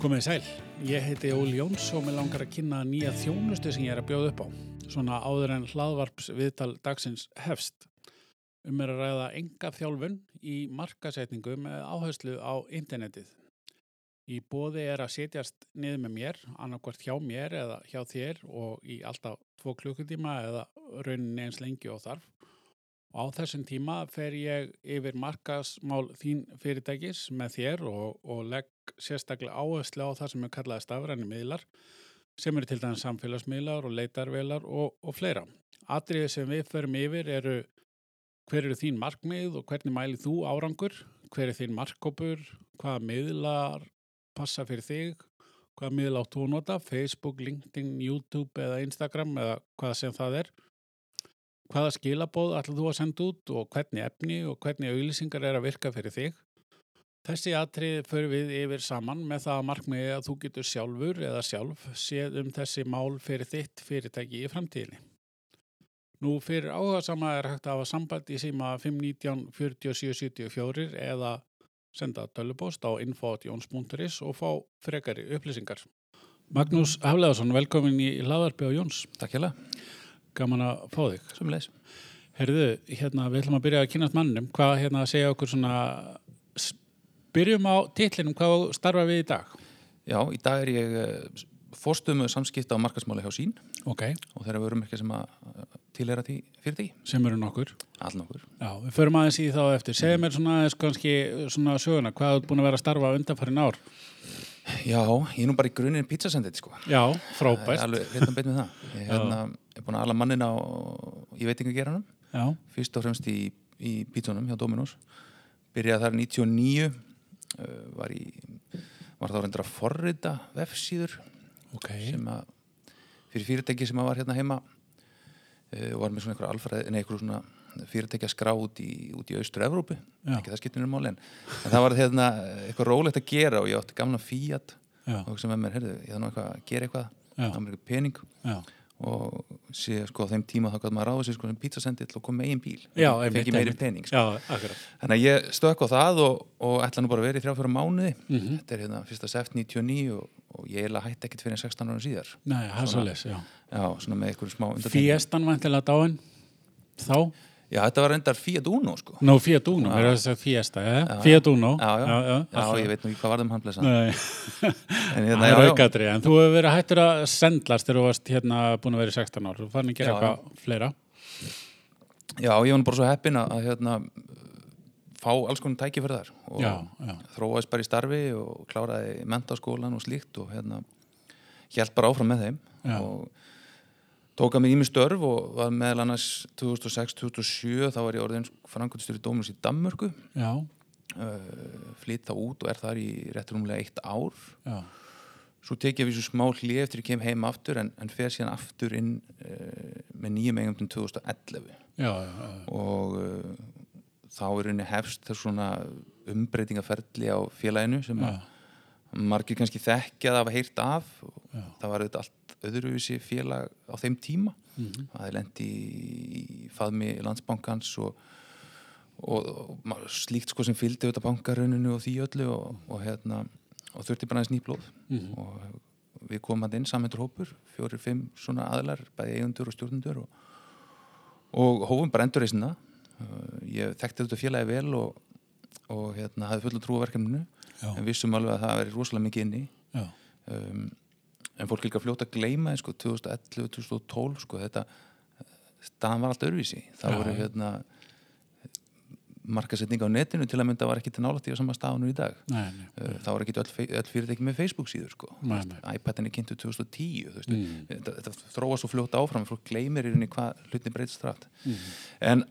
Komið sæl, ég heiti Óli Jóns og mér langar að kynna nýja þjónustu sem ég er að bjóða upp á. Svona áður en hlaðvarps viðtal dagsins hefst. Um er að ræða enga þjálfun í markasetningu með áherslu á internetið. Í bóði er að setjast niður með mér, annarkvært hjá mér eða hjá þér og í alltaf tvo klukkutíma eða rauninni eins lengi og þarf. Og á þessum tíma fer ég yfir markasmál þín fyrirtækis með þér og, og legg sérstaklega áherslu á það sem er kallaði stafræni miðlar sem eru til dæmis samfélagsmiðlar og leitarvelar og, og fleira. Atriðið sem við förum yfir eru hver eru þín markmið og hvernig mælið þú árangur, hver er þín markkópur, hvaða miðlar passa fyrir þig, hvaða miðl áttu að nota, Facebook, LinkedIn, YouTube eða Instagram eða hvaða sem það er. Hvaða skilabóð ætlum þú að senda út og hvernig efni og hvernig auðlýsingar er að virka fyrir þig. Þessi atrið fyrir við yfir saman með það markmiði að þú getur sjálfur eða sjálf séð um þessi mál fyrir þitt fyrirtæki í framtíðinni. Nú fyrir áhuga sama er hægt að hafa samband í síma 519 4774 eða senda tölubóst á info.jons.is og fá frekari upplýsingar. Magnús Hafleðarsson, velkomin í Laðarby á Jóns. Takk hjá Gaman að fá þig. Sumleis. Herðu, hérna, við ætlum að byrja að kynast mannum. Hvað, hérna, segja okkur svona, byrjum á titlinum, hvað starfa við í dag? Já, í dag er ég eh, fórstum samskipta á markasmáli hjá sín Ok. og þeirra vörum ekki sem að tilera því fyrir því. Sem eru nokkur. All nokkur. Já, við förum aðeins í þá eftir. Segja mér svona, eða kannski, svona söguna, hvað þú búin að vera að starfa undanfærin ár? Já, ég er nú bara í grunin pizzasendit, sko. Já, er frábært. alveg réttan beitt með það. Ég hérna, er búin að ala mannin á, í veitingageranum, Já, fyrst og fremst í, í pizzunum hjá Dominos. Byrjaði þar 99, uh, var, í, var þá reyndur að forrita vefsíður ok. sem að fyrir fyrirtæki sem að var hérna heima uh, var með svona einhver alfræð, nei, einhver svona fyrirtæki að skrá út í, út í austur-Evrópu, Já. ekki það skiptir um máli en, en það var hérna eitthvað rólegt að gera og ég átti gamla Fiat Já, og sem með mér, heyrðu, ég þarf nú eitthvað að gera eitthvað það var mér eitthvað pening já. Og sé sko á þeim tíma þá gæti maður ráða sér sko sem pizzasendill og kom með eigin bíl Já, fengi meiri pening sko. Já, þannig að ég stökk á það og, og ætla nú bara að vera í þrjá fyrir mánuði Mhm. þetta er hérna fyrsta seft 99 og, og ég eiginlega hætti ekkert fyrir 16 ára síðar Nei, það er svo les, já. já, svona með einhverju smá. Fiestan vantilega dáin, þá? Já, þetta var reyndar Fiat Uno sko. Nó, Fiat Uno, mér er þess að Fiesta, eða? Fiat Uno. Já, já, já, akkurat. ég veit nú ekki hvað varðum hann blessa Nei. En Það hérna, er já, já, aukaðri, en þú hefur verið hættur að sendlast þegar þú varst hérna búin að vera í 16 ár. Þú fann Já, eitthvað fleira. já, ég var bara svo heppin að, hérna, fá alls konar tæki fyrir þar og Já, já. þróaðist bara í starfi og kláraði mentaskólan og slíkt og hérna hjælt bara áfram með þeim Já. Og tók að mig störf og var meðal annars 2006-2007 þá var ég orðin frangöndstjóri Dóminus í Danmörku. Uh, flytt þá út og er þar í réttur umlega eitt ár. Já, Svo tek ég við svo smá hlið eftir ég kem heim aftur en, en fer síðan aftur inn uh, með nýjum eigum til 2011 já, já. og uh, þá er henni hefst þess svona umbreytingaferli á félaginu sem að margir kannski þekkja það hafa heyrt af. Það var auðvitað allt öðruvísi félag á þeim tíma Mhm. það er lendi í, faðmi landsbankans og, og, og slíkt sko sem fylgdi auðvitað bankaruninu og því öllu og, og hérna og þurfti bara aðeins nýblóð Mhm. og við komum að inn samhendur hópur fjórir, fimm svona aðlar bæði eigundur og stjórnundur og, og hófum bara endurreysina ég þekkti þetta félagi vel og, og hérna hafði fulla trúaverkefninu Já. en vissum alveg að það veri rosalega mikið inni um, en fólk líka fljóta að gleyma því, sko, 2011-2012 sko, þetta staðan var allt öðruvísi það voru hérna markasetning á netinu til að mynda var ekki til nálægt í á sama staðanur í dag Nei, nei. Uh, það var ekki öll, öll fyrirtæki með Facebook síður sko. Nei, nei. iPadin er kynntu 2010 þú veist, Mm. þetta, þetta þróa svo fljóta áfram fólk gleymir í rauninni hvað hlutin breytist rætt Mhm. en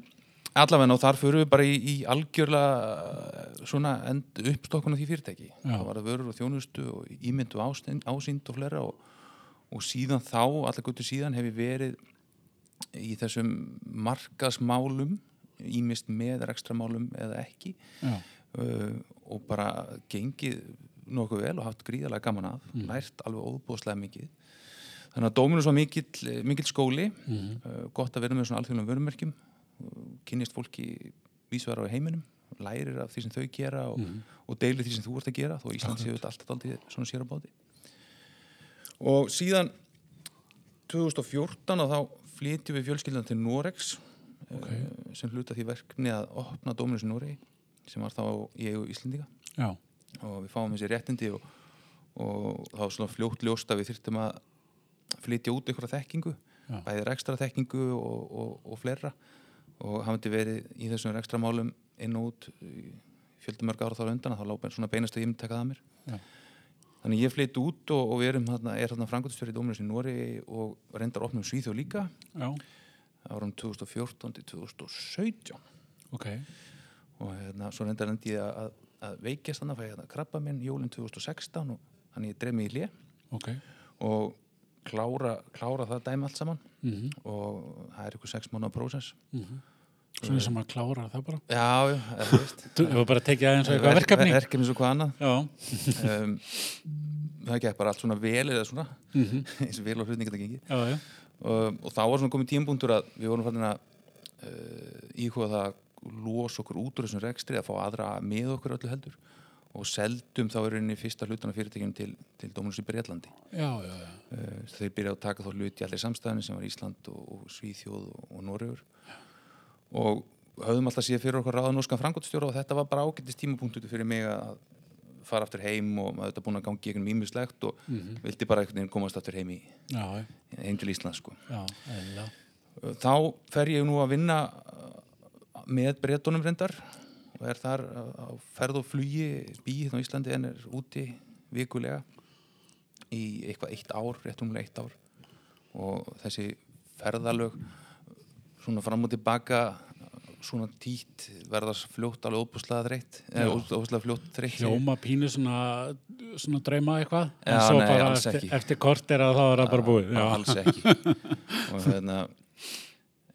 allavega og þar fyrir við bara í, í algjörlega uh, svona end, uppstokkun á því fyrirtæki. Já. það var að vörur og þjónustu og ímyndu ásýnd, ásýnd og fleira og, og síðan þá, allar guttu síðan hef ég verið í þessum markasmálum ímist með rekstramálum eða ekki uh, og bara gengið nokkuð vel og haft gríðarlega gaman af lært alveg óbúðslega mikið. Þannig að Dominus var mikill, mikill skóli Mhm. uh, gott að vera með svona alþjóðlega vörumerkjum uh, kynnist fólki vísverðar á heiminum lærir af því sem þau gera og, Mhm. og deilir því sem þú ert að gera þó Ísland séu þetta alltaf aldrei svona sér á báti og síðan 2014 og þá flytjum við fjölskyldan til Noregs Ok. eh, sem hluta því verkni að opna Dominus í Noregi sem var þá í eigu Íslendinga Já, og við fáum þessi réttindi og, og þá var svona fljótt ljóst að við þyrftum að flytja út einhverja þekkingu Já. bæði rekstra þekkingu og, og, og fleira og hafandi verið í þessum rekstra málum inn og út fjöldumörg ára á undan þá lápa svona beinast að ég myndi taka það að mér Já. þannig ég flytt út og, og erum þarna, er þarna frangotstjóri í Dóminus í Nóri og reyndar opnum Svíþjóð líka já, árum 2014 til 2017 ok. og hérna, svo reyndar endi ég að, að veikjast þannig að fæ ég hérna krabba minn jólinn 2016 og þannig ég dreif mig í hlje Ok. og klára, klára það dæmi allt saman. Mm og það er ykkur sex mánuða prósess. Svona sem að klára það bara. Já, já, það veist. Þú hefur bara tekið aðeins eitthvað verkefni. Verkefni svo hvað annað. Já. um, Það gekk bara allt svona vel eða svona. Mm eins og vel og hlutninga þetta gengi Já, já. og, og þá var svona komið tímbúndur að við vorum fannin að uh, íhuga það að losa okkur út úr þessum rekstri að fá aðra með okkur öllu heldur og seldum þá er rauninni fyrsta hlutana fyrirtækjum til, til Dóminus í Breitlandi Já, já, já. uh, þeir byrjaði að taka þá hluti allir samstæðinu sem var Ísland og, og Svíþjóð og, og Noregur. Og höfðum alltaf síðan fyrir okkur ráða norskan frangotstjóra og þetta var bara ágættist tímapunktur fyrir mig að fara aftur heim og maður þetta búin að gangi einhvern mýmislegt og vildi bara einhvern veginn komast aftur heim í heim til Íslands sko. Þá fer ég nú að vinna með breytunum reyndar og er þar á ferð og flugi býð hérna á Íslandi en er úti vikulega í eitthvað eitt ár, rétt umlega eitt ár. Og þessi ferðalög svona fram og tilbaka svona títt verðast fljótt alveg óbúslega þreytt eða óbúslega fljótt þreytt. Hljóma pínu svona, svona drauma eitthvað. En svo nei, bara eftir, eftir kort er að það var að bara búið. Já, alls ekki. Og, hérna,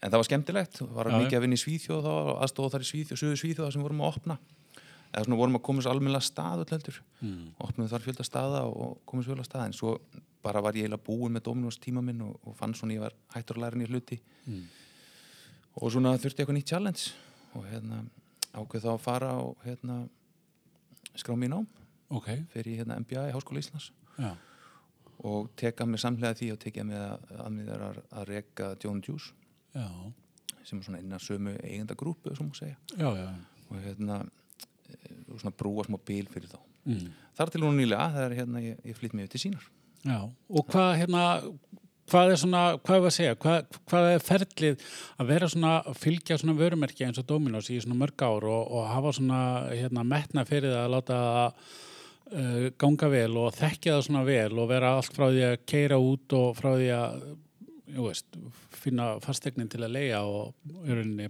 en það var skemmtilegt. Var Já, mikið að vinna í Svíþjóð þá aðstóða þar í Svíþjóð, söðu Svíþjóð þar sem vorum að opna. Eða svona vorum að komast almennilega stað öll heldur, Mm. opnum þar fjölda staða og komast vel að stað en svo bara var ég eiginlega búin með Dominos tíma minn og, og fann svona ég var hættur að læra nýja hluti. Mm. og svona þurfti eitthvað nýtt challenge. Og hérna ákveð þá að fara og hérna skrá mér nám. Ok, fyrir hérna MBA í Háskóla Íslands. Já. og teka mig samlega því og tekja mig að, að að, reka John Juice Já, sem er svona innan sömu eigenda grúpu sem má segja. Já, og hérna eh, og svona brúa smá bíl fyrir þá. Mm. þar til hún nýlega þegar hérna ég, ég flytt mig upp til sínar. Já, og hvað hérna, hvað er svona, hvað er að segja, hvað, hvað er ferlið að vera svona, að fylgja svona vörumerki eins og Dominos í svona mörg ár og, og hafa svona, hérna, metna fyrir það að láta það uh, ganga vel og þekkja það svona vel og vera allt frá því að keira út og frá því að, veist, finna fastegnin til að leia og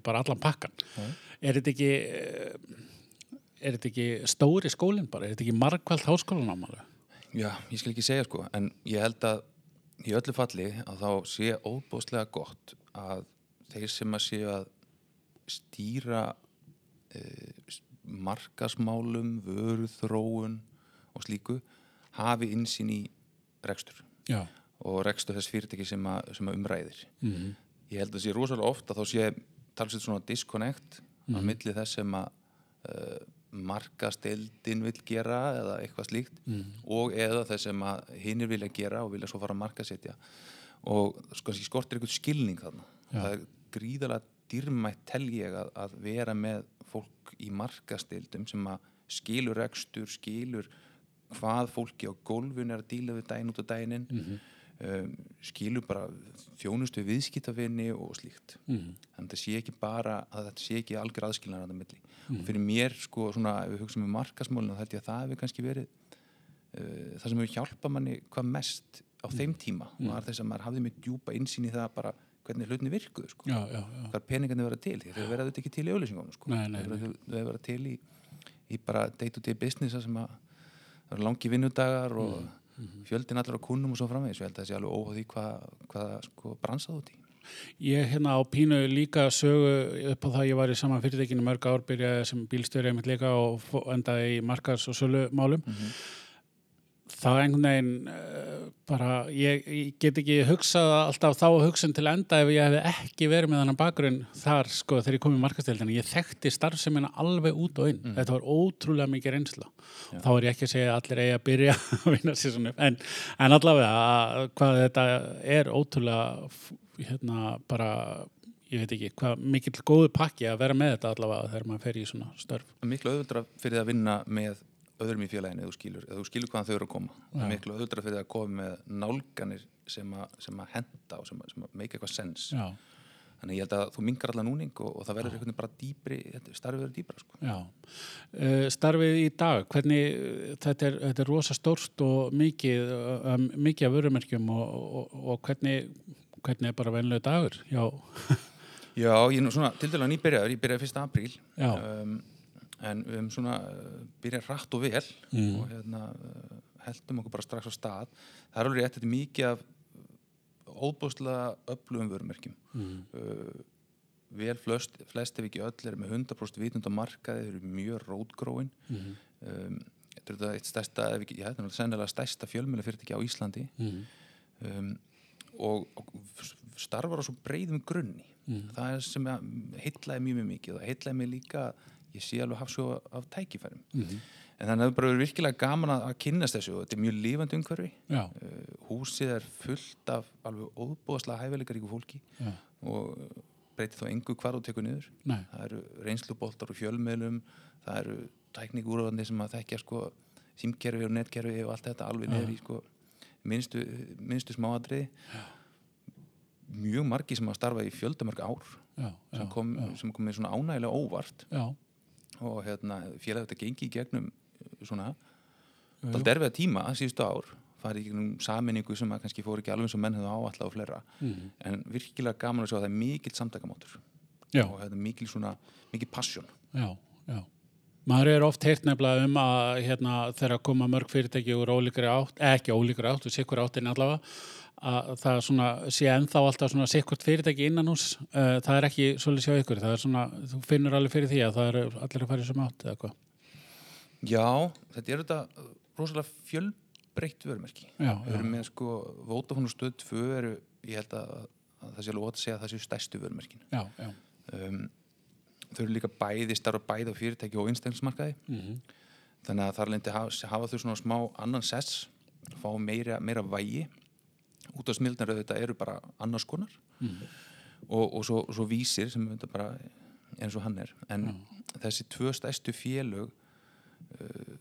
bara allan pakkan. Já. Er þetta ekki, eh, er þetta ekki stóri skólinn bara, er þetta ekki margkvælt háskólanámalega? Já, ég skal ekki segja sko en ég held að í öllu falli að þá sé óbúslega gott að þeir sem að séu að stýra eh, markasmálum, vöruþróun og slíku hafi insýn í rekstur Já. Og rekstur þess fyrirtæki sem, að, sem að umræðir. Mm Ég held að það sé rosalega oft að þá sé talsveit svona disconnect á milli þess sem að uh, markasteildin vil gera eða eitthvað slíkt og eða þess sem að hinnir vilja gera og vilja svo fara að markasetja og sko kannski skortir einhvern skilning þarna Já. það er gríðalega dýrmætt tel ég að, að vera með fólk í markasteildum sem að skilur rekstur, skilur hvað fólki á gólfun er að díla við daginn út á daginn Mhm. Um, skilur bara þjónustu við viðskiptavinni og slíkt. Mhm. þannig að þetta sé ekki bara að þetta sé ekki algjör aðskilnaður að milli. Og fyrir mér sko svona ef við hugsaum um markasmólinu þá held ég að það hefur kannski verið uh, það sem hefur hjálpað manni hvað mest á þeim tíma var þess að maður hafði með djúpa insýn í það bara hvernig hlutinni virkuðu sko. Já, já, já. hvað peningarnir vera til, því þau verða þetta ekki til í auðlýsingunum sko. Nei, nei, verða- þau verða til í, í bara day to day business sem að það eru langi vinnudagar og Mm, fjöldin allar á kunnum og svo framvegis. Ég held að það sé alveg óháð því hvað, hvað sko bransað út í. Ég hérna á pínu líka sögu upp á það að ég var í sama fyrirtekinu mörg ár, byrjaði sem líka og endaði í markas og sölu málum. Það einhvern veginn uh, bara, ég, ég get ekki hugsað alltaf þá hugsun til enda ef ég hef ekki verið með þannig bakgrunn þar sko þegar ég kom í markastildina. Ég þekkti starfseminna alveg út og inn. Mm. Þetta var ótrúlega mikið reynsla. Já. Þá er ég ekki að segja að allir eigi að byrja að vinna sér svona. En, en allavega að, hvað þetta er ótrúlega hérna bara, ég veit ekki, hvað mikill góðu pakki að vera með þetta allavega þegar maður fer í svona störf. Er miklu auðvöldra fyrir að vinna með öðrum í félaginu eða þú skilur, eða þú skilur hvaðan þau eru að koma það Já. er miklu auðvöldra fyrir það að koma með nálganir sem að, sem að henda og sem að, sem að make eitthvað sens Já, þannig ég held að þú mingar allan núning og, og það verður veginn bara þetta- starfið verður dýpra sko. já. Uh, starfið í dag, hvernig, þetta er, þetta er rosa stórt og mikið, um, mikið af vörumerkjum og, og, og hvernig, hvernig er bara venlega dagur? Já, Já, ég er nú svona til dæla nýbyrjaður, ég byrjaði 1. apríl já, um, en við höfum svona uh, byrjað rætt og vel Mm. og hérna uh, heldum okkur bara strax á stað. Það er alveg rétt, þetta mikið af óbúslega öflugum vörumerkjum. Mm, uh, vel flest, flest ef ekki öll er með 100% vitund á markaði, þeir eru mjög rótgróin. Mm, um, þetta er eitt stærsta, ekki, já, þetta er sennilega stærsta fjölmjöla fyrirtæki á Íslandi. Um, og, og starfar á svo breyðum grunni. Mm, það er sem heitlaði mjög mjög mikið og heitlaði mig líka ég sé alveg hafsjó af tækifærum. Mm, en þannig að það er virkilega gaman að, að kynnast þessu og þetta er mjög lifandi umhverfi. Uh, húsið er fullt af alveg óbúðaslega hæfileikaríku fólki já, og breytir þá engu hvar og tekur niður. Nei, það eru reynsluboltar og fjölmiðlum það eru tækníkúröðandi sem að þekkja sko símkerfi og netkerfi og allt þetta alveg niður í sko minnstu, minnstu smáadriði mjög margi sem að starfa í fjöldamörg ár já, já, sem kom, já, sem kom með svona ánægilega óvart og hérna félagið þetta gengi í gegnum uh, svona dalt erfiða tíma síðustu ár. Farið í gegnum saminningu sem að kannski fór ekki alveg eins og menn hefðu áallega og fleira. Mm, en virkilega gaman að sjá að það er mikill samtakamátur já, og þetta er mikil svona mikil passion. Já, já. Maður er oft heyrt nefnilega um að hérna, þegar koma mörg fyrirtæki úr ólíkri átt, eh, ekki ólíkri átt, við sikkur áttin allavega, að það svona, sé ennþá alltaf svona sikkurt fyrirtæki innan hús, uh, það er ekki svolítið sjá ykkur, það er svona, þú finnur alveg fyrir því að það er allir að fara í sem átt eða hvað. Já, þetta er þetta rosalega fjölbreytt vörumerki. Við erum með sko og Stöð 2 eru, ég held að, að það sé alveg ótt að segja að það séu stærstu vörumerkin já, já. um, þau eru líka bæði starfa bæði á fyrirtæki og einstaklingsmarkaði Mm þannig að þar lendi hafa, hafa þau svona smá annan sess fá meira, meira vægi út af smildnar þetta eru bara annars konar. Mm, og, og svo, svo vísir sem þetta bara eins og hann er. En þessi tvö stærstu félög uh,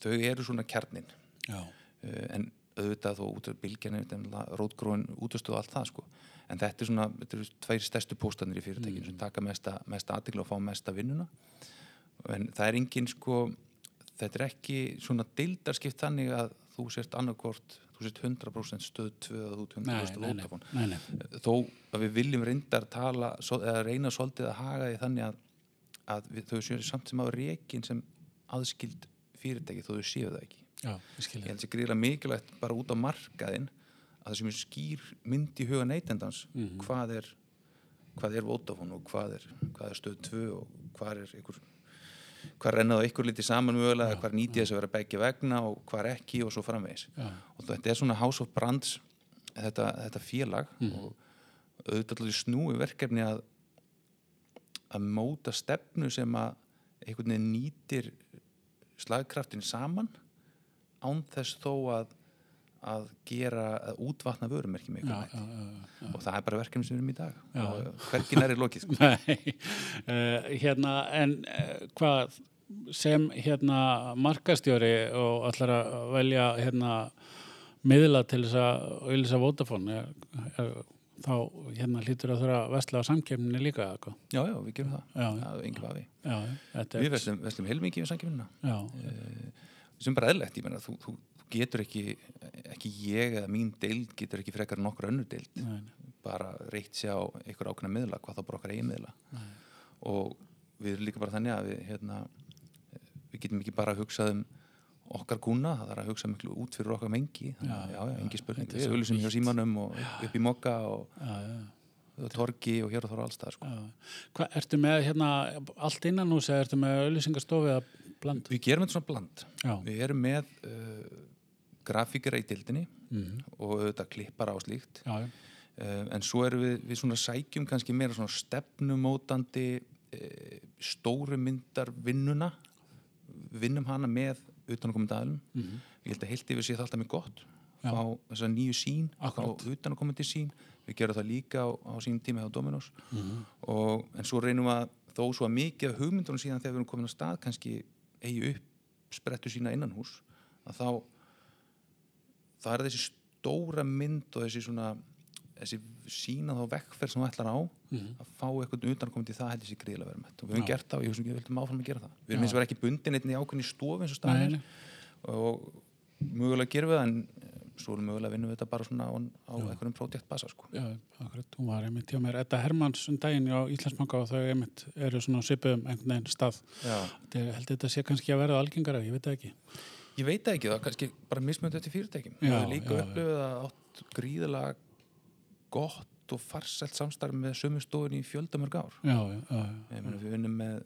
þau eru svona kjarnin uh, en auðvitað þó út af bylgjarni rótgróin útastöðu og allt það sko. En þetta er svona, þetta eru tveir stærstu póstanir í fyrirtækinu sem taka mesta, mesta aðtikla og fá mesta vinnuna. En það er engin sko þetta er ekki svona deildarskipt þannig að þú sért annarkvort þú sért 100% stöð 2 og þú ert nei, 100% nei, nei, Vodafone þó að við viljum reyndar tala eða reyna svolítið að haga því þannig að, að við, þau séu samt sem á reikin sem aðskild fyrirtæki þó þau séu það ekki. Já, ég held sér gríðilega mikilvægt bara út á markaðin að það sem skýr mynd í huga neytendans Mhm. hvað er hvað er Vodafone og hvað er, hvað er stöð 2 og hvað er ykkur hvað rennaðu ykkur litið saman mögulega, hvað nýtið þess að vera begge vegna og hvað ekki og svo framvegis. Já, og þetta er svona House of Brands þetta, þetta félag Mhm. og auðvitað snúi verkefni að að móta stefnu sem að einhvern veginn nýtir slagkraftin saman án þess þó að að gera, að útvatna einhvern já, veginn já, já. og það er bara verkefni sem við erum í dag. Og hvergin er í lokið sko. Nei, uh, hérna, en uh, hvað sem hérna markastjóri og allar að velja hérna miðla til þess að auðvitað Vodafone er, er, þá hérna hlýtur að þurfa að vestla á samkemni líka eða hvað? já, já, við gerum það. Það er er við vestum, vestum heilmikið við samkjöfnina já, sem bara eðlegt, ég meina þú, þú, þú getur ekki, ekki ég eða mín deild getur ekki frekar nokkur önnur deild. Nei, bara reitt sér á einhver ákveðna miðla, hvað þá bara okkar eigin miðla. Nei, og við erum líka bara þannig að við, hérna, við getum ekki bara að hugsa um okkar kúna, það er að hugsa miklu út fyrir okkar mengi, þannig að Já, já, já, já, engi spurning. við svo auðlýsum hjá símanum og upp, upp í mokka og, já, já, og torgi og hér og þar og allstað sko. já. Hvað, ertu með hérna allt innan hús eða ertu með auðlýsingastofi að bland? Við gerum þetta svona bland. Já, Við erum með uh, grafíkara í dildinni Mhm. og auðvitað klippara og slíkt Já, já. uh, en svo erum við, við svona sækjum kannski meira svona stefnumótandi uh, stóru myndar vinnuna vinnum hana með utanakomandi aðlum Mhm. ég held að heilt yfir sé það alltaf mjög gott Já. fá þessa nýju sín Akkúrat. á utanakomandi sín við gerum það líka á, á sín tíma hjá Dominos Mhm. og, en svo reynum við að þó svo að mikið hugmyndunum síðan þegar við erum komin á stað kannski eigi upp sprettu sína innan hús að þá það er þessi stóra mynd og þessi svona þessi sína þá vekkferð sem þú ætlar á Mhm. að fá eitthvað utankomandi það heldur sér gríðlega verið með og við höfum gert það og ég ekki við vildum áfram að gera það. Við erum eins og vera ekki bundin einnig ákveðin í stofu eins og nei. og mögulega gerum við það en eh, svo er mögulega vinnum við þetta bara svona á, á einhverjum projektbasa sko. Já, akkurat, hún var einmitt hjá mér. Edda Hermanns um daginn á Íslandsbanka og þau einmitt eru svona svipuðum einhvern veginn stað. Þetta held þetta sé kannski að verða algengara, ég veit það ekki Ég veit ekki, það kannski bara mismönd eftir fyrirtækjum. Já, það er líka upplifið að átt gríðilega gott og farselt samstarf með sömu stofun í fjöldamörg ár. Já, já, já, Ég meina við vinnum með,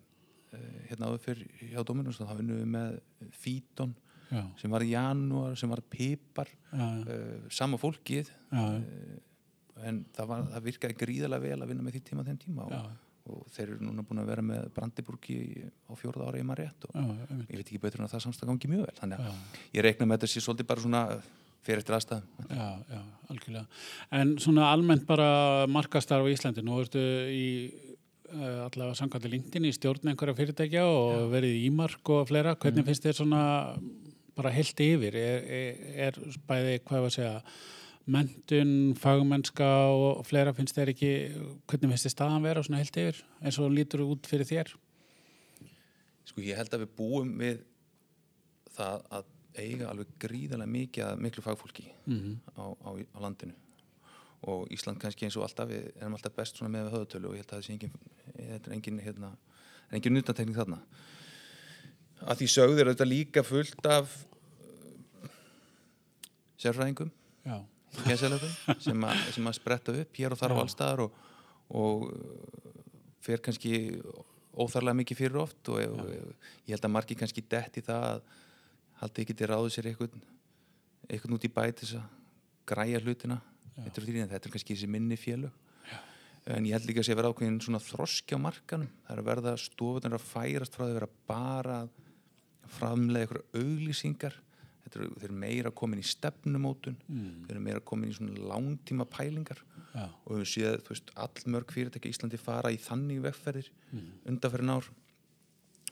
uh, hérna áður fyrr hjá Dominus, þá vinnum við með Fíton já, sem var í janúar, sem var Pipar, uh, sama fólkið, já, já, uh, en það, var, það virkaði gríðilega vel að vinna með því tíma þeim tíma og, og þeir eru núna búin að vera með Brandiburgi á fjórða ára í maður rétt og já, ég veit ekki betur en að það samstak gangi mjög vel, þannig að já. ég reikna með þetta sé svolítið bara svona fyrir eftir aðstæðum. Já, já, algjörlega. En svona almennt bara markastarf í Íslandi, nú ertu í uh, allavega samkvæmdi LinkedIn í stjórn einhverja fyrirtækja og verið í Ímark og fleira. Hvernig finnst þér svona bara heilt yfir? Er, er, er bæði, hvað að segja, mentun, fagmennska og fleira finnst þér ekki, hvernig finnst þér staðan vera svona heilt yfir eins og lítur út fyrir þér? Sko ég held að við búum við það að eiga alveg gríðarlega mikið að miklu fagfólki Mm á, á, á landinu. Og Ísland kannski eins og alltaf við erum alltaf best svona með höðutölu og ég held að það sé engin, þetta er engin, hérna, er engin nutantekning þarna. Að því sögður þetta líka fullt af uh, sérfræðingum. Já, sem, að- sem að spretta upp hér og þar á allstaðar og, og uh, fer kannski óþarlega mikið fyrir oft og, og ég held að margir kannski detti það að haldið ekki til ráðu sér eitthvað eitthvað út í bæ til þess að græja hlutina. Þetta er, því, þetta er kannski þessi minni félög. En ég held líka að sé að vera ákveðin svona þroski á markanum. Það er að verða stofunar að færast frá því að vera bara framlega ykkur auglýsingar er, þeir eru meira komin í stefnumótun mm, þeir eru meira komin í svona langtíma pælingar já, og við séð, þú veist, allmörg fyrirtæki í Íslandi fara í þannig vegferðir mm, undanferðin ár.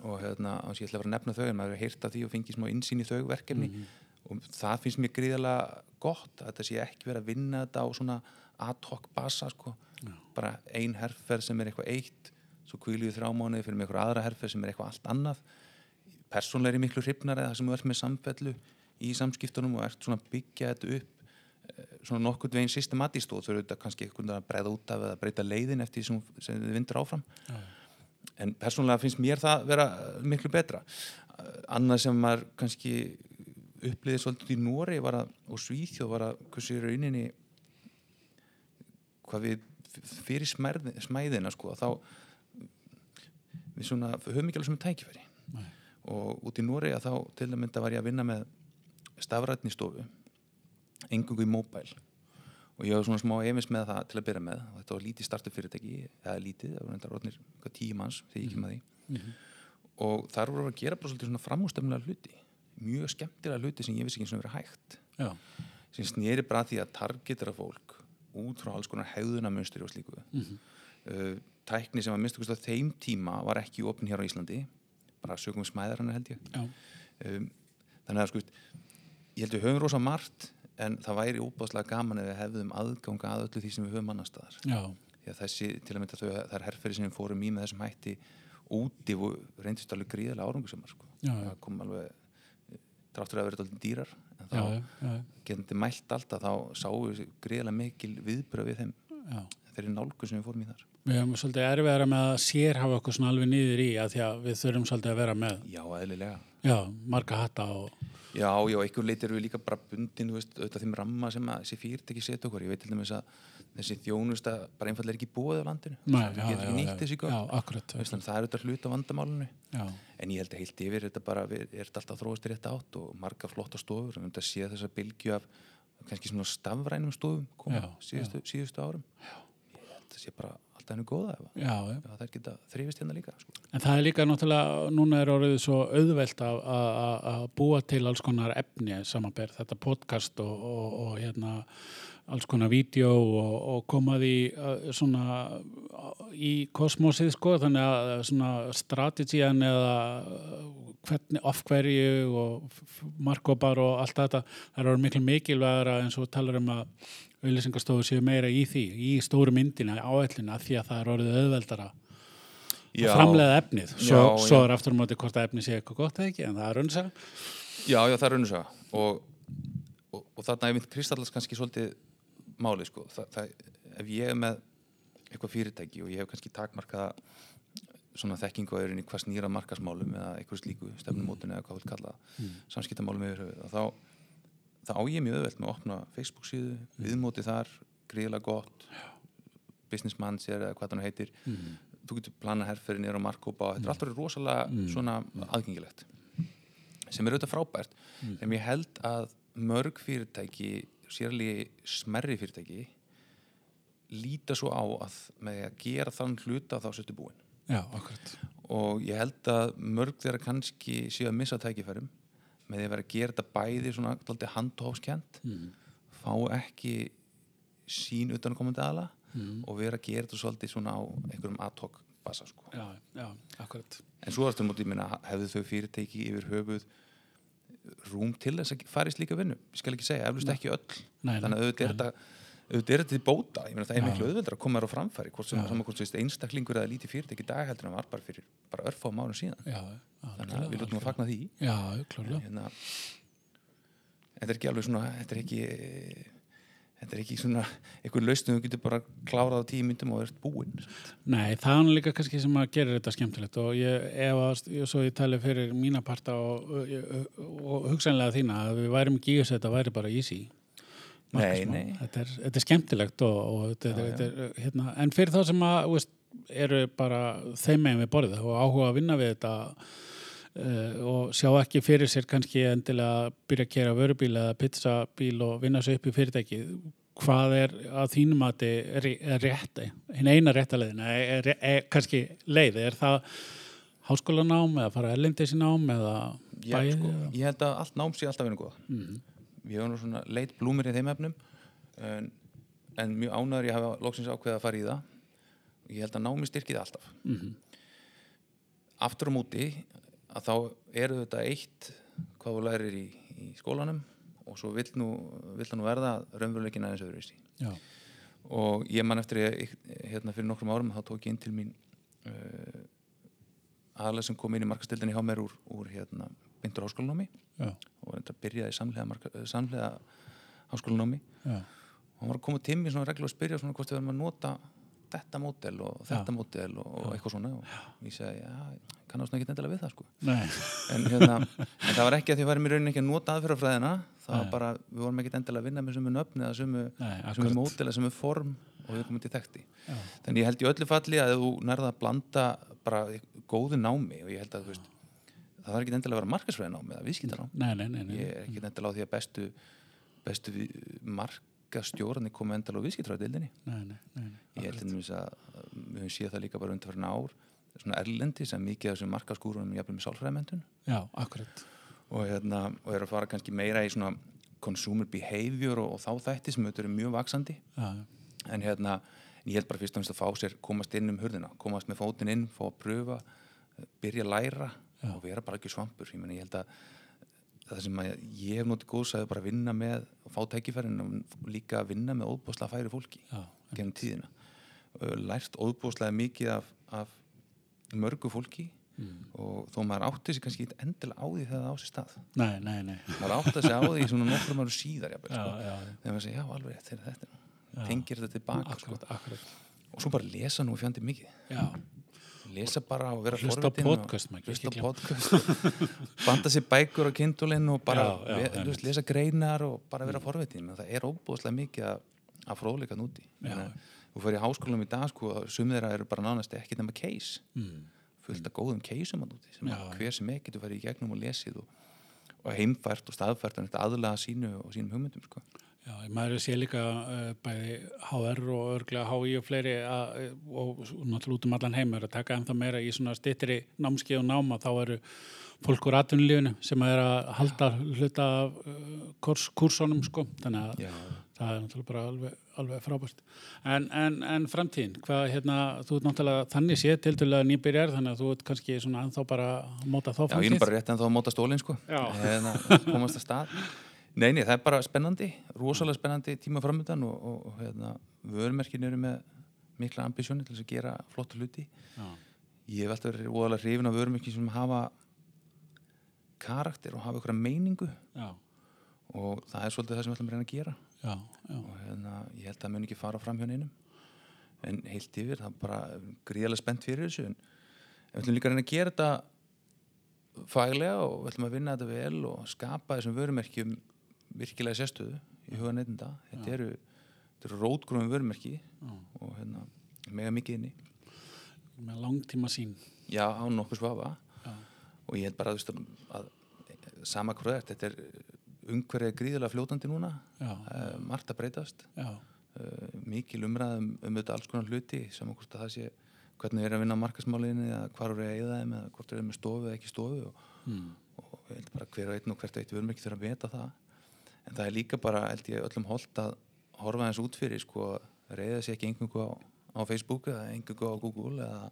Og hérna, að ég ætla að vera að nefna þau en maður hefur heyrt af því og fengið smá insýn í þau verkefni. Mhm. og það finnst mér gríðarlega gott að þetta sé ekki verið að vinna þetta á svona ad hoc basa sko. Já. bara ein herferð sem er eitthvað eitt svo kvíluðu þrjá mánuði fyrir með eitthvað aðra herferð sem er eitthvað allt annað. Persónlega er miklu hrifnar eða sem þú ert með samfellu í samskiptunum og ert svona að byggja þetta upp eh, svona nokkurn veginn systematíst og þau eru þetta kannski eitthvað að breyða út af eða breyta leiðin eftir því sem, sem þið vindur áfram. Já, en persónulega finnst mér það vera miklu betra. Annað sem maður kannski uppliðið svolítið í Nóri og Svíþjóð var að hversu í rauninni hvað við fyrir smærði, smæðina sko þá við svona höfum ekki alveg sem tækifæri. Nei. og út í Nóri að þá til að mynda var ég að vinna með stafrætni stofu engungu í móbæl og ég var svona smá efins með það til að byrja með. Og þetta var lítið startup fyrirtæki eða lítið, það var reyndar eitthvað tíu manns þegar ég kem að því. Mhm, og þar voru að gera bara svolítið svona framústöfnulega hluti mjög skemmtilega hluti sem ég vissi ekki sem verið hægt. Já, sem snýri bara því að targetera fólk út frá alls konar hegðunamönstri og slíku mhm, uh, tækni sem að minnstu kost á þeim tíma var ekki opn hér á Íslandi bara sögum smæðar hann held ég. Um, þannig að sko ég held við höfum rosa margt en það væri óbáslega gaman ef við hefðum aðganga að öllu því sem við höfum annar staðar. Já, því að þessi til að mynda þau það er herrferði sem við fórum í með þessum hætti úti og reyndist alveg gríðarlega árangusumar sko. Það kom alveg dráttur að vera alltaf dýrar en þá já, já, getandi mælt alltaf þá sáum við gríðarlega mikil viðbröð við þeim já. þeirri nálgu sem við fórum í þar. Við höfum svolítið erfiðara með að sérhafa okkur alveg niður í að því að við þurfum svolítið að vera með já, eðlilega. Já, marga hatta og, Já, já, einhver leit eru við líka bara bundin, veist, auðvitað þeim ramma sem að þessi fyrirtæki setja okkur. Ég veit til dæmis að þessi þjónusta bara einfallega er ekki búið á landinu. Nei, nýtt þessi gögn. Já, akkurat. Veist, það er auðvitað hlut á vandamálinu. Já, En ég held að heilt yfir þetta bara, er þetta alltaf þróast í rétt átt og marga flotta stofur. Höfum þetta sé þessa bylgju af kannski svona stafrænum stofum koma Já, síðustu, síðustu árum. Já. Ég held að það sé bara henni góða að- já, já. ef að þær geta þrifist hérna líka. Sko. En það er líka náttúrulega, núna er orðið svo auðvelt að- að að- að búa til alls konar efni samanber þetta podcast og, og, og hérna alls konar vídeo og, og koma því uh, svona í kosmosið sko, þannig að svona strategian eða hvernig, of hverju og markopar og allt þetta, það eru miklu mikilvægara eins og talar um að auðlýsingarstofur séu meira í því, í stóru myndina, áætlina, því að það er orðið auðveldara að framleiða efnið svo, Já, svo já. er aftur á móti hvort að efnið sé eitthvað gott eða ekki en það er raunsa Já, já, það er raunsaga og, og, og þarna er mitt kristallast kannski svolítið máli sko. Þa, það, ef ég er með eitthvað fyrirtæki og ég hef kannski takmarkaða svona þekkingu á erinni hvað snýra markasmálum eða eitthvað slíku stefnumótun eða hvað vil kalla mm. samskiptamálum yfir höfuð og þá, þá á ég mjög auðvelt með að opna Facebook síðu, viðmóti þar gríðlega gott business manager eða hvað það heitir. Mm. þú getur plana herrferði niður á markkópa þetta er alltaf rosalega svona aðgengilegt sem er auðvitað frábært. En ég held að mörg fyrirtæki sérlega smerri fyrirtæki líta svo á að með að gera þann hluta þá sérstu búin. Já, og ég held að mörg þeirra kannski séu að missa tækifærum með því að vera að gera þetta bæði svona handhófskjönd mm. fá ekki sín utankomandi aðla Mm. og vera að gera þetta svolítið svona á einhverjum ad hoc basa sko. já, já, akkurat en svo þetta mútið minna hefðu þau fyrirtæki yfir höfuð rúm til þess að fara í slíka vinnu ég skal ekki segja, eflust ekki öll Nei, þannig að auðvitað er þetta auðvitað er þetta til bóta, ég meina það er miklu auðveldar að koma þér á framfæri hvort sem Já. saman hvort þú veist einstaklingur eða lítið fyrirtæki í dag heldur en var bara fyrir bara örfá mánu síðan. Já, já, þannig að við lútum að fagna því. Já, klárlega. Hérna, þetta er ekki alveg svona þetta er ekki þetta er ekki svona einhver lausnum þú getur bara klárað á tíu myndum og ert búinn Nei, það er líka kannski sem að gera þetta skemmtilegt og ég, ef að, svo ég tali fyrir mína parta og, og, og hugsanlega þína Nei, nei. Þetta er, þetta er skemmtilegt og, og þetta, Já, þetta er, hérna, en fyrir þá sem að þú veist, eru bara þeim megin við borðið og áhuga að vinna við þetta uh, og sjá ekki fyrir sér kannski endilega að byrja að kera vörubíl eða pizzabíl og vinna svo upp í fyrirtæki hvað er að þínum að þetta er rétt hinn eina réttaleiðin er, er, er kannski leið er það háskólanám eða fara erlendis í nám eða bæði sko, eða? ég held að allt nám sé alltaf verið góða Mhm. Við höfum nú svona leit blúmir í þeim efnum en, en mjög ánæður ég hafa loksins ákveða að fara í það. Ég held að námi styrkið alltaf. Mhm. aftur á móti að þá eru þetta eitt hvað þú lærir í, í skólanum og svo vill nú, vill nú verða raunveruleikin aðeins öðruvísi. Og ég man eftir ég, hérna fyrir nokkrum árum þá tók ég inn til mín uh, aðalega sem kom inn í markastildinni hjá mér úr, úr hérna, byndur háskólanámi já, og þetta byrjaði samlega, marka, samlega háskólanámi. Já, og hann var að koma til mér svona reglu og spyrja svona hvort við verðum að nota þetta mótel og þetta mótel og, og eitthvað svona og ég segi, ég kannast ekki endilega við það sko. En, hérna, en það var ekki að því að væri mér raunin ekki að nota aðferðafræðina það var Nei. bara, við vorum ekki endilega að vinna með sömu nöfni eða sömu akkurat. mótel eða sömu form og við komum til þekti þannig ég held í öllu falli að þú nærða að blanda bara góðu námi og ég held að þú veist það var ekki endilega að vera markasfræði námi eða viðskiptanám nei, nei, nei, nei. ég er ekki endilega á því að bestu bestu markastjórnir komu endilega á viðskiptræðildinni ég held dæmis að að við höfum séð það líka bara undir ár svona erlendi sem mikið af þessum markaskúrunum jafnvel með akkurat. Og, hérna, og er að fara kannski meira í svona consumer behavior og, og þá þætti sem auðvitað eru mjög vaksandi Já, en hérna, ég held bara fyrst og finnst að fá sér komast inn um hurðina, komast með fótinn inn fá að pröfa, byrja að læra Já. og vera bara ekki svampur. Ég, meni, ég held að það sem að ég hef notið góðs að bara vinna með og fá tækifærin og líka að vinna með óbúslega færi fólki já, genum tíðina. Lært óbúslega mikið af, af mörgu fólki mm. og þó maður átti sig kannski ekki endilega á því þegar það á sér stað. Nei, nei, nei. Maður átti sig á því svona nokkrum árum síðar jafnvel, Já, sko. já, þegar maður segir já alveg rétt, þegar þetta. Tengir þetta tilbaka sko. og svo bara lesa nú fjandi mikið. Já, lesa bara og vera Hlusta á podcast, ekki podcast. Banda sér bækur á kindulinn og bara Já, já, ve- þú veist, lesa greinar og bara vera forvitin. Það er óbúðslega mikið að, að fróðleika núti þú fyrir í háskólanum í dag sko, sumir þeirra eru bara nánast ekkert nema case. Mm. fullt af góðum keisum að núti sem hver sem ekki getur farið í gegnum og lesið og, og heimfært og staðfært og aðlaga sínu og sínum hugmyndum sko. Já, maður sé líka uh, bæði HR og örglega HI og fleiri að, eh, og, náttúrulega út um allan heim er að taka ennþá meira í svona stittri námskeið og náma þá eru fólk úr atvinnulífinu sem er að halda hluta af uh, kurs, kursunum sko þannig að Já. það er náttúrulega bara alveg, alveg frábært en, en, en framtíðin, hvað hérna þú ert náttúrulega þannig sé til dælulega nýbyrjar þannig að þú ert kannski svona ennþá bara að móta þá Já, ég er framtíð bara rétt en þá að móta stólinn sko. Já. Hérna, komast að stað Nei, nei, það er bara spennandi rosalega spennandi tíma framöndan og, og, og hérna, vörumerkin eru með mikla ambisjóni til að gera flotta hluti. Já, Ég hef alltaf verið óalega hrifin af vörumerkin sem hafa karakter og hafa ykkur meiningu. Já, og það er svolítið það sem við ætlum að reyna að gera. Já, já, og hérna, ég held að það mun ekki fara fram hjá neinum. En heilt yfir, það er bara gríðarlega spennt fyrir þessu. En við ætlum líka að reyna að gera þetta faglega og við ætlum að vinna þetta vel og skapa þessum vörumerkjum virkilega sérstöðu í huga neytinda þetta eru, eru rótgrófum vörumerki já. og hérna, mega mikið inni. Með langtíma sín já, á nokkuð svafa já, og ég held bara veist, að, að sama hvað er, þetta er umhverfið gríðarlega fljótandi núna. Uh, margt að breytast. Uh, mikil umræðum um þetta alls konar hluti sem að hvort að það sé hvernig er að vinna á markasmálinni eða hvar eru að eða þeim eða hvort eru með stofu eða ekki stofu og, mm. og ég held bara hver og einn og hvert eitt við erum ekki þurfa að veta það en það er líka bara held ég öllum holdt að horfa þess út fyrir sko reyða sér ekki einhverju á, á Facebook eða einhverju á Google eða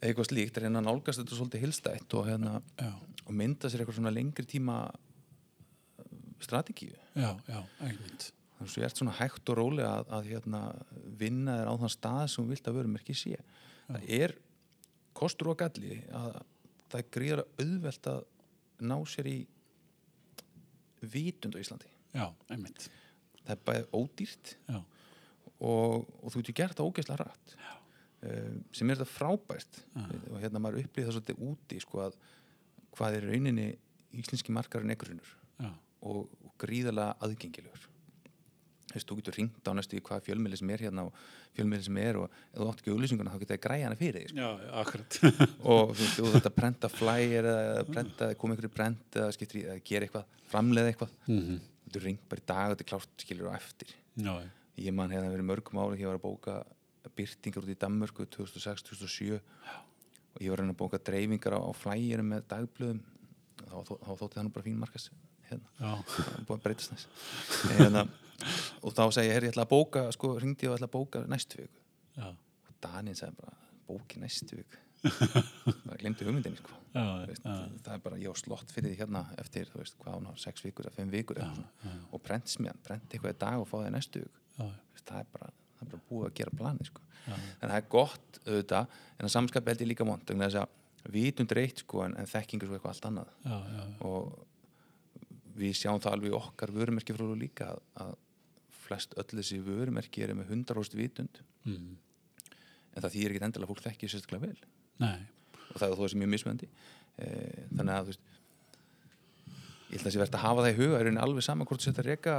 eitthvað slíkt, reyna nálgast þetta svolítið hilstætt og, hérna, og mynda sér eitthvað svona lengri tíma strategíu. Já, já, einmitt. Þannig að þú ert svona hægt og rólega að, að hérna, vinna þér á þann stað sem þú vilt að verum ekki sé það er kostur og galli að það er gríðarlega auðvelt að ná sér í vitund á Íslandi. Já, einmitt. Það er bæðið ódýrt og, og þú getur gert það ógeðslega rætt uh, sem er þetta frábært. Já. og hérna maður upplýði það svolítið úti sko að hvað er rauninni íslenski markarinn ekgrunur já, og, og gríðarlega aðgengilegur þú getur ringt á næstu í hvað fjölmiðli sem er hérna og fjölmiðli sem er og ef þú átt ekki auðlýsinguna þá getur það græja hana fyrir því sko. já, akkurat. Og þú veist, þú þetta prenta flyer eða prenta, koma ykkur í prent eða skiptir í eða gera eitthvað, framleiða eitthvað. Mm þú getur ringt bara í dag og þetta er klárt skilur á eftir. Já, ég man hefði verið mörgum ári ég var að bóka byrtingar út í Danmörku 2006-2007 og ég var að að bóka dreifingar á, á flyerum með dagblöðum. Þá, þá, þá þótti það nú bara fín markast hérna já, er og þá segi ég, herri, ég ætla að bóka sko, ringdi ég og ætla að bóka næstu viku. Já, og Danín sagði bara, bóki næstu viku. Bara glemdi hugmyndinni sko. já, Þú veist, já, það er bara, ég á slott fyrir því hérna eftir, þú veist, hvað hún á, sex vikur eða fimm vikur svona. já, og prentsmiðan, prent eitthvað í dag og fá það næstu viku. Já, Þú veist, það er bara, það er bara búið að gera plani sko. já, en það er gott auðvitað en að samskap held ég líka vond vitund reitt sko en, en þekkingur svo eitthvað allt annað. Já, já, og við sjáum það alveg okkar vörumerki frá líka að, að flest öll þessi vörumerki eru með 100% vitund. Mm. en það þýr ekki endilega að fólk þekki sérstaklega vel. Nei, og það er þó þessi mjög mismöndi e, þannig að þú veist ég held að þessi verðt að hafa það í huga er rauninni alveg sama hvort þú sett að reka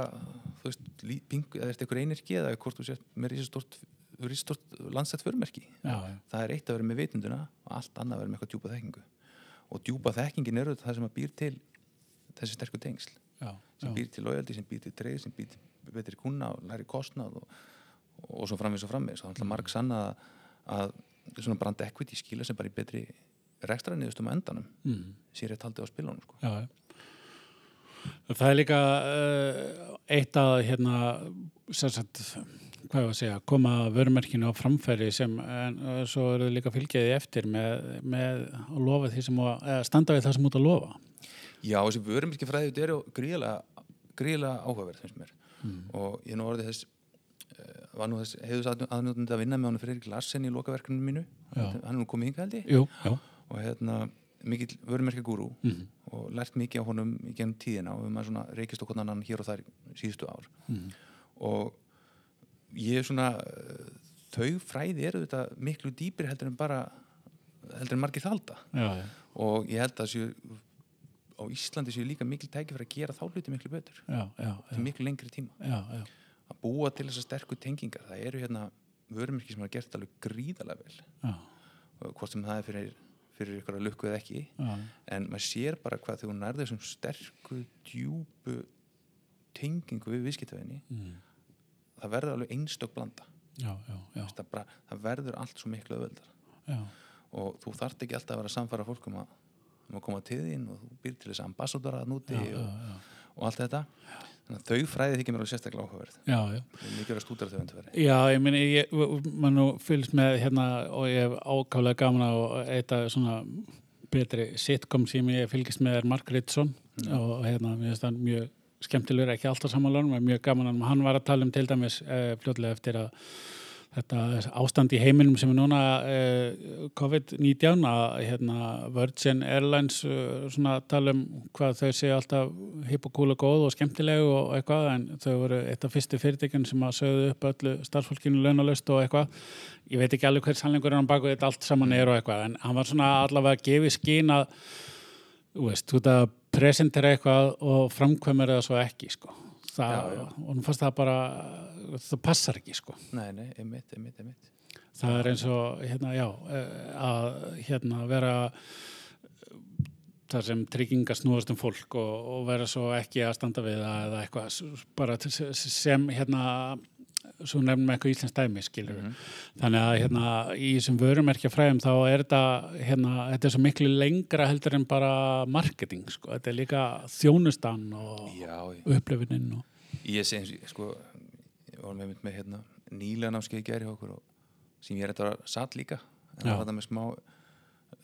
þú veist, pingu, eða ert eitthvað einirki eða hvort þú sett með risastort, risastort landsett já, það er eitt að vera með vitunduna og allt annað að vera með eitthvað djúpa þekkingu. Og djúpa þekkingin er auðvitað það sem að býr til þessi sterku tengsl. Já, sem já, býr til lojaldi, sem býr til dreif sem býr til betri kuna og læri kostnað og, og svo framvegis og framvegis og það er marg sanna að, að brand equity skila sem bara í betri rekstrarniðustum á endanum mm. sér ég taldi á spilunum sko. já. Það er líka uh, eitt að hérna, sem sagt, hvað ég að segja, koma vörumerkinu á framfæri sem, en uh, svo eru líka fylgjaði eftir með, með að lofa því sem, að, eða standa við það sem út að lofa. Já, þessi vörumerki fræði þetta eru gríðlega áhugaverð finnst mér Mm. og ég nú orðið þess uh, var nú þess hefðus aðnjóðandi að vinna með hann Freyrik Larsen í lokaverkunum mínu Já. hann er nú komið hingað held ég Jú, og hérna mikill vörumerki gúrú Mm. og lært mikið á honum í gennum tíðina og við maður svona reykist okkur annan hér og þar síðustu ár Mm. og ég er svona uh, þau fræði eru þetta miklu dýpir heldur en bara heldur en margir þalda já, já, og ég held að séu, á Íslandi séu líka mikil tæki fyrir að gera þá hluti miklu betur. Já, já, til miklu lengri tíma. Já, já, að búa til þessar sterku tengingar það eru hérna vörumirki sem hafa gert alveg gríðarlega vel. Já, og hvort sem það er fyrir, fyrir ykkur að lukku eða ekki. Já, en maður sér bara hvað þegar hún nærði þessum sterku, djúpu tengingu við viðskiptafinni mm, það verður alveg einstök blanda. Já, já, já, það, bara, það verður allt svo miklu öðvöldar og þú þarft ekki alltaf að vera að samfara fólk um að, um að koma til þín og þú býr til þess ambassadora núti já, já, og, já, og allt þetta. Þannig að þau fræði þykir mér alveg sérstaklega áhugaverð. Já, já. er mikið að stúdara þau undir verið Já, ég meni, ég, maður nú fylgst með hérna og ég hef ákálega gaman á eitthvað svona betri sitcom sem ég fylgist með er Mark Ritson og hérna, mér finnst það mjög skemmtilegur, ekki alltaf samanlunum, mjög gaman hann var að tala um til dæmis eh, fljótlega eftir að þetta ástand í heiminum sem er núna eh, COVID-19 að hérna, Virgin Airlines eh, svona tala um hvað þau séu alltaf hipp og cool og góð og skemmtilegu og eitthvað en þau voru eitt af fyrstu fyrirtækjum sem að sögðu upp öllu starfsfólkinu launalust og eitthvað ég veit ekki alveg hver sannleikur er hann baku þetta allt saman er og eitthvað en hann var svona allavega að gefi skín að þú ert að presentera eitthvað og framkvæmur það svo ekki sko. það, Já, já. og nú fannst það bara það passar ekki sko. Nei, nei, einmitt, einmitt, einmitt. Það er eins og hérna, já, eh, að hérna vera þar sem tryggingar snúast um fólk og, og vera svo ekki að standa við eða eitthvað bara sem hérna svo nefnum eitthvað íslensk dæmi skilur Mhm. þannig að hérna í þessum vörumerkja fræðum þá er þetta hérna, þetta er svo miklu lengra heldur en bara marketing sko, þetta er líka þjónustan og upplifunin og ég og, sko ég var með, hérna nýlega námskeið hjá okkur og sem ég er þetta var satt líka. En það var þetta með smá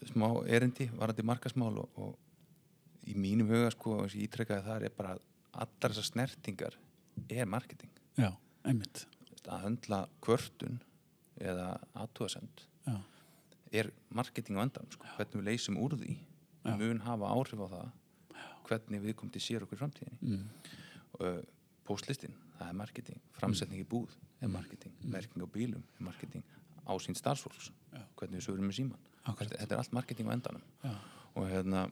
smá erindi, varandi markasmál og, og í mínum huga sko eins og ég ítrekkaði þar er bara allar þessar snertingar er marketing. Já, einmitt. Að höndla kvörtun eða aðtúasend er marketing á endan sko. hvernig við leysum úr því. Já. mun hafa áhrif á það. Hvernig við komum til sér okkur framtíðinni. Mm, uh, postlistin, það er marketing. Framsetning í búð er marketing. Merking á bílum er marketing ásýnd starfsfólks. Já. hvernig við sögurum með síman Akkurat. þetta, þetta er allt marketing á endanum. Já, og hérna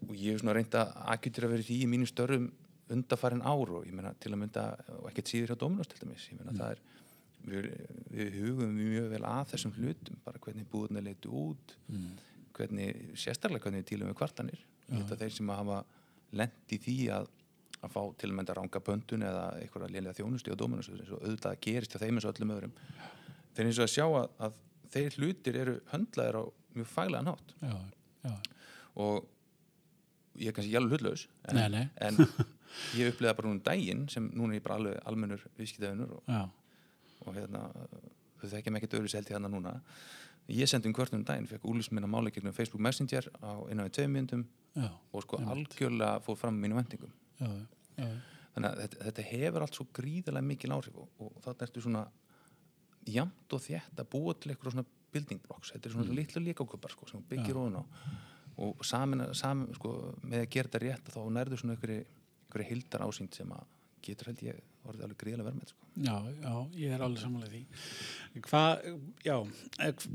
og ég hef svona reynd að akkutur að vera því í mínum störfum undarfærin ár og ég meina til að mynda og ekkert síður hjá Dominos til dæmis. Ég meina það er við, við hugum mjög vel að þessum hlutum bara hvernig búðuna leitu út mm, hvernig, sérstaklega hvernig við tílum við kvartanir. Að þeir sem hafa lent í því að, að fá til að mynda ranga pöntun eða einhverja lélega þjónustu á Dominos eins og auðvitað gerist hjá þeim eins og öllum öðrum. Þeir eins og að sjá að, að þeir hlutir eru höndlaðir á mjög faglegan hátt. Já, já, og ég er kannski jálf hlutlaus en, Nei, nei. en ég upplega bara núna um daginn sem núna er ég bara alveg almennur viðskiptaðunur og, og hérna þau þekkja mig ekkert öðru seldi hérna núna. Ég sendi um kvörtunum daginn, fekk úlis minna máli gegnum Facebook Messenger á innan við tveim myndum já, og sko algjörlega fór fram mínu vendingum já, já, þannig að þetta, þetta hefur allt svo gríðarlega mikil áhrif og, og þarna ertu svona jamt og þétt að búa til eitthvað svona building blocks, þetta er svona mm. litlu líkakupar sko, sem byggir Já. ofan á og samin, samin sko, með að gera þetta rétt þá nærðu svona einhverju hildar ásýnd sem að getur held ég orðið alveg gríðarlega verðmætt sko. já, já, ég er alveg samanlega því hvað, já eh,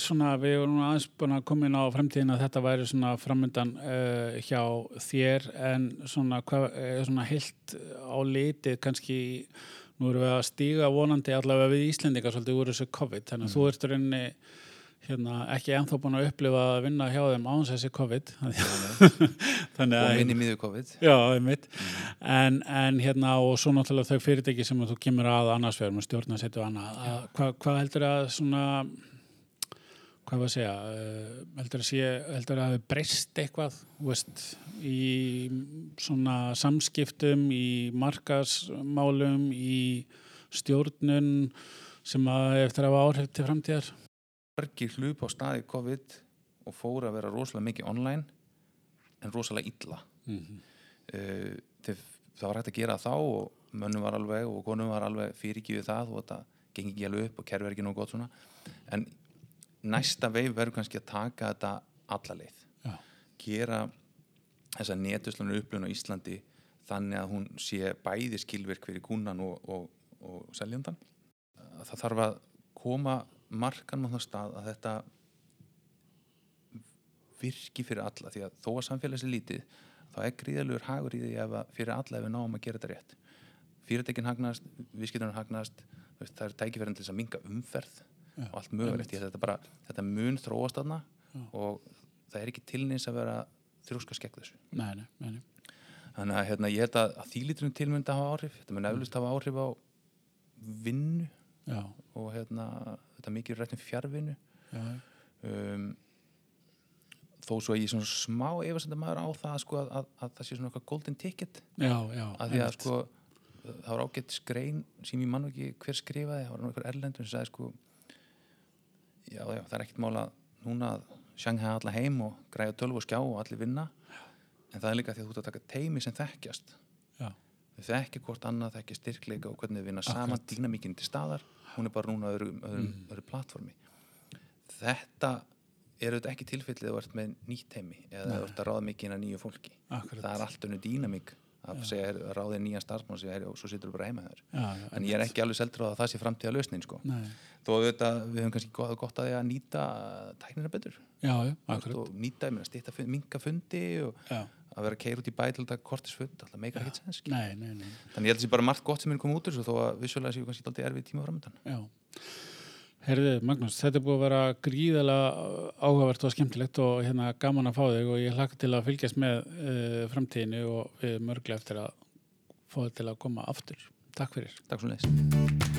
svona, við nú aðeins búin að koma inn á fremtíðin að þetta væri svona framöndan uh, hjá þér en svona, hvað er svona heilt á litið kannski nú erum við að stíga vonandi allavega við Íslendingar svolítið úr þessu COVID þannig að þú ert rauninni hérna, ekki ennþá búin að upplifa að vinna hjá þeim áns þessi COVID þannig og að minni miður COVID Já, einmitt. En, en hérna og svo náttúrulega þau fyrirtæki sem þú kemur að annars vegar með stjórnarsettu og annað. að Hvað hva heldur að svona, hvað var að segja, uh, heldur að sé, heldur að hafi breyst eitthvað, veist, í svona samskiptum, í markasmálum, í stjórnun sem að eftir að hafa áhrif til framtíðar? Margir hlup á staði COVID og fóru að vera rosalega mikið online en rosalega illa. Mm -hmm. uh, þeir, það var hægt að gera þá og mönnum var alveg og konum var alveg fyrirgífið það og þetta gengi ekki alveg upp og kerfi er ekki nóg gott svona. En næsta veif verður kannski að taka þetta alla leið. Já, gera þessa netuslanu upplöfun á Íslandi þannig að hún sé bæði skilvirk fyrir kúnan og, og, og seljandan það þarf að koma markan á það stað að þetta virki fyrir alla því að þó að samfélags er lítið þá er gríðalugur hagur í því að fyrir alla ef við náum að gera þetta rétt. Fyrirtekin hagnast, viðskiptunum hagnast það er tækifærin til þess að minga umferð Já, og allt mögulegt, þetta, bara, þetta mun þróast þarna Já. og það er ekki tilnins að vera þrjóska skegg þessu. Nei, nei, nei, þannig að hérna, ég held að, að þýlítunum til myndi að hafa áhrif þetta mun eflust hafa áhrif á vinnu Já, og hérna, þetta mikið rætt um fjárvinnu já, um, þó svo að ég svona smá efast maður á það sko, að, að, að það sé svona eitthvað golden ticket. Já, já að því að sko það var ágætt skrein sem ég mann ekki hver skrifaði, það var einhver erlendur sem sagði sko já, já, það er ekkert mála núna að sjangha alla heim og græja tölvu og skjá og allir vinna. En það er líka því að þú ert að taka teimi sem þekkjast. Já, þau þekkja hvort annað, þekkja styrkleika og hvernig þau vinna saman, Akkurat. dýnamíkinn til staðar hún er bara núna öðru, öðru, Mm. öðru platformi. Þetta er auðvitað ekki tilfellið að ert með nýtt heimi eða þú ert að ráða mikið inn að nýju fólki. Akkurat. Það er allt önnu dýnamík að segja að ráðið nýja starfsmann og svo situr þú bara heima þér. En ég er ekki alveg seldur á að það sé framtíða lausnin sko. Þó að við höfum kannski gott, gott að því að nýta tæknina betur. Já, já, og nýta, minka fundi og Já, að vera keir út í bæ til þetta kortisfund, alltaf meikar ekkert sens Þannig ég held að það sé bara margt gott sem er komið út þessu þó að vissulega séu kannski alltaf erfið tíma framöndan. Já. Herðu, Magnús, þetta er búið að vera gríðalega áhugavert og skemmtilegt og hérna gaman að fá þig og ég hlakka til að fylgjast með uh, framtíðinu og við mörglega eftir að fá þig til að koma aftur. Takk fyrir. Takk.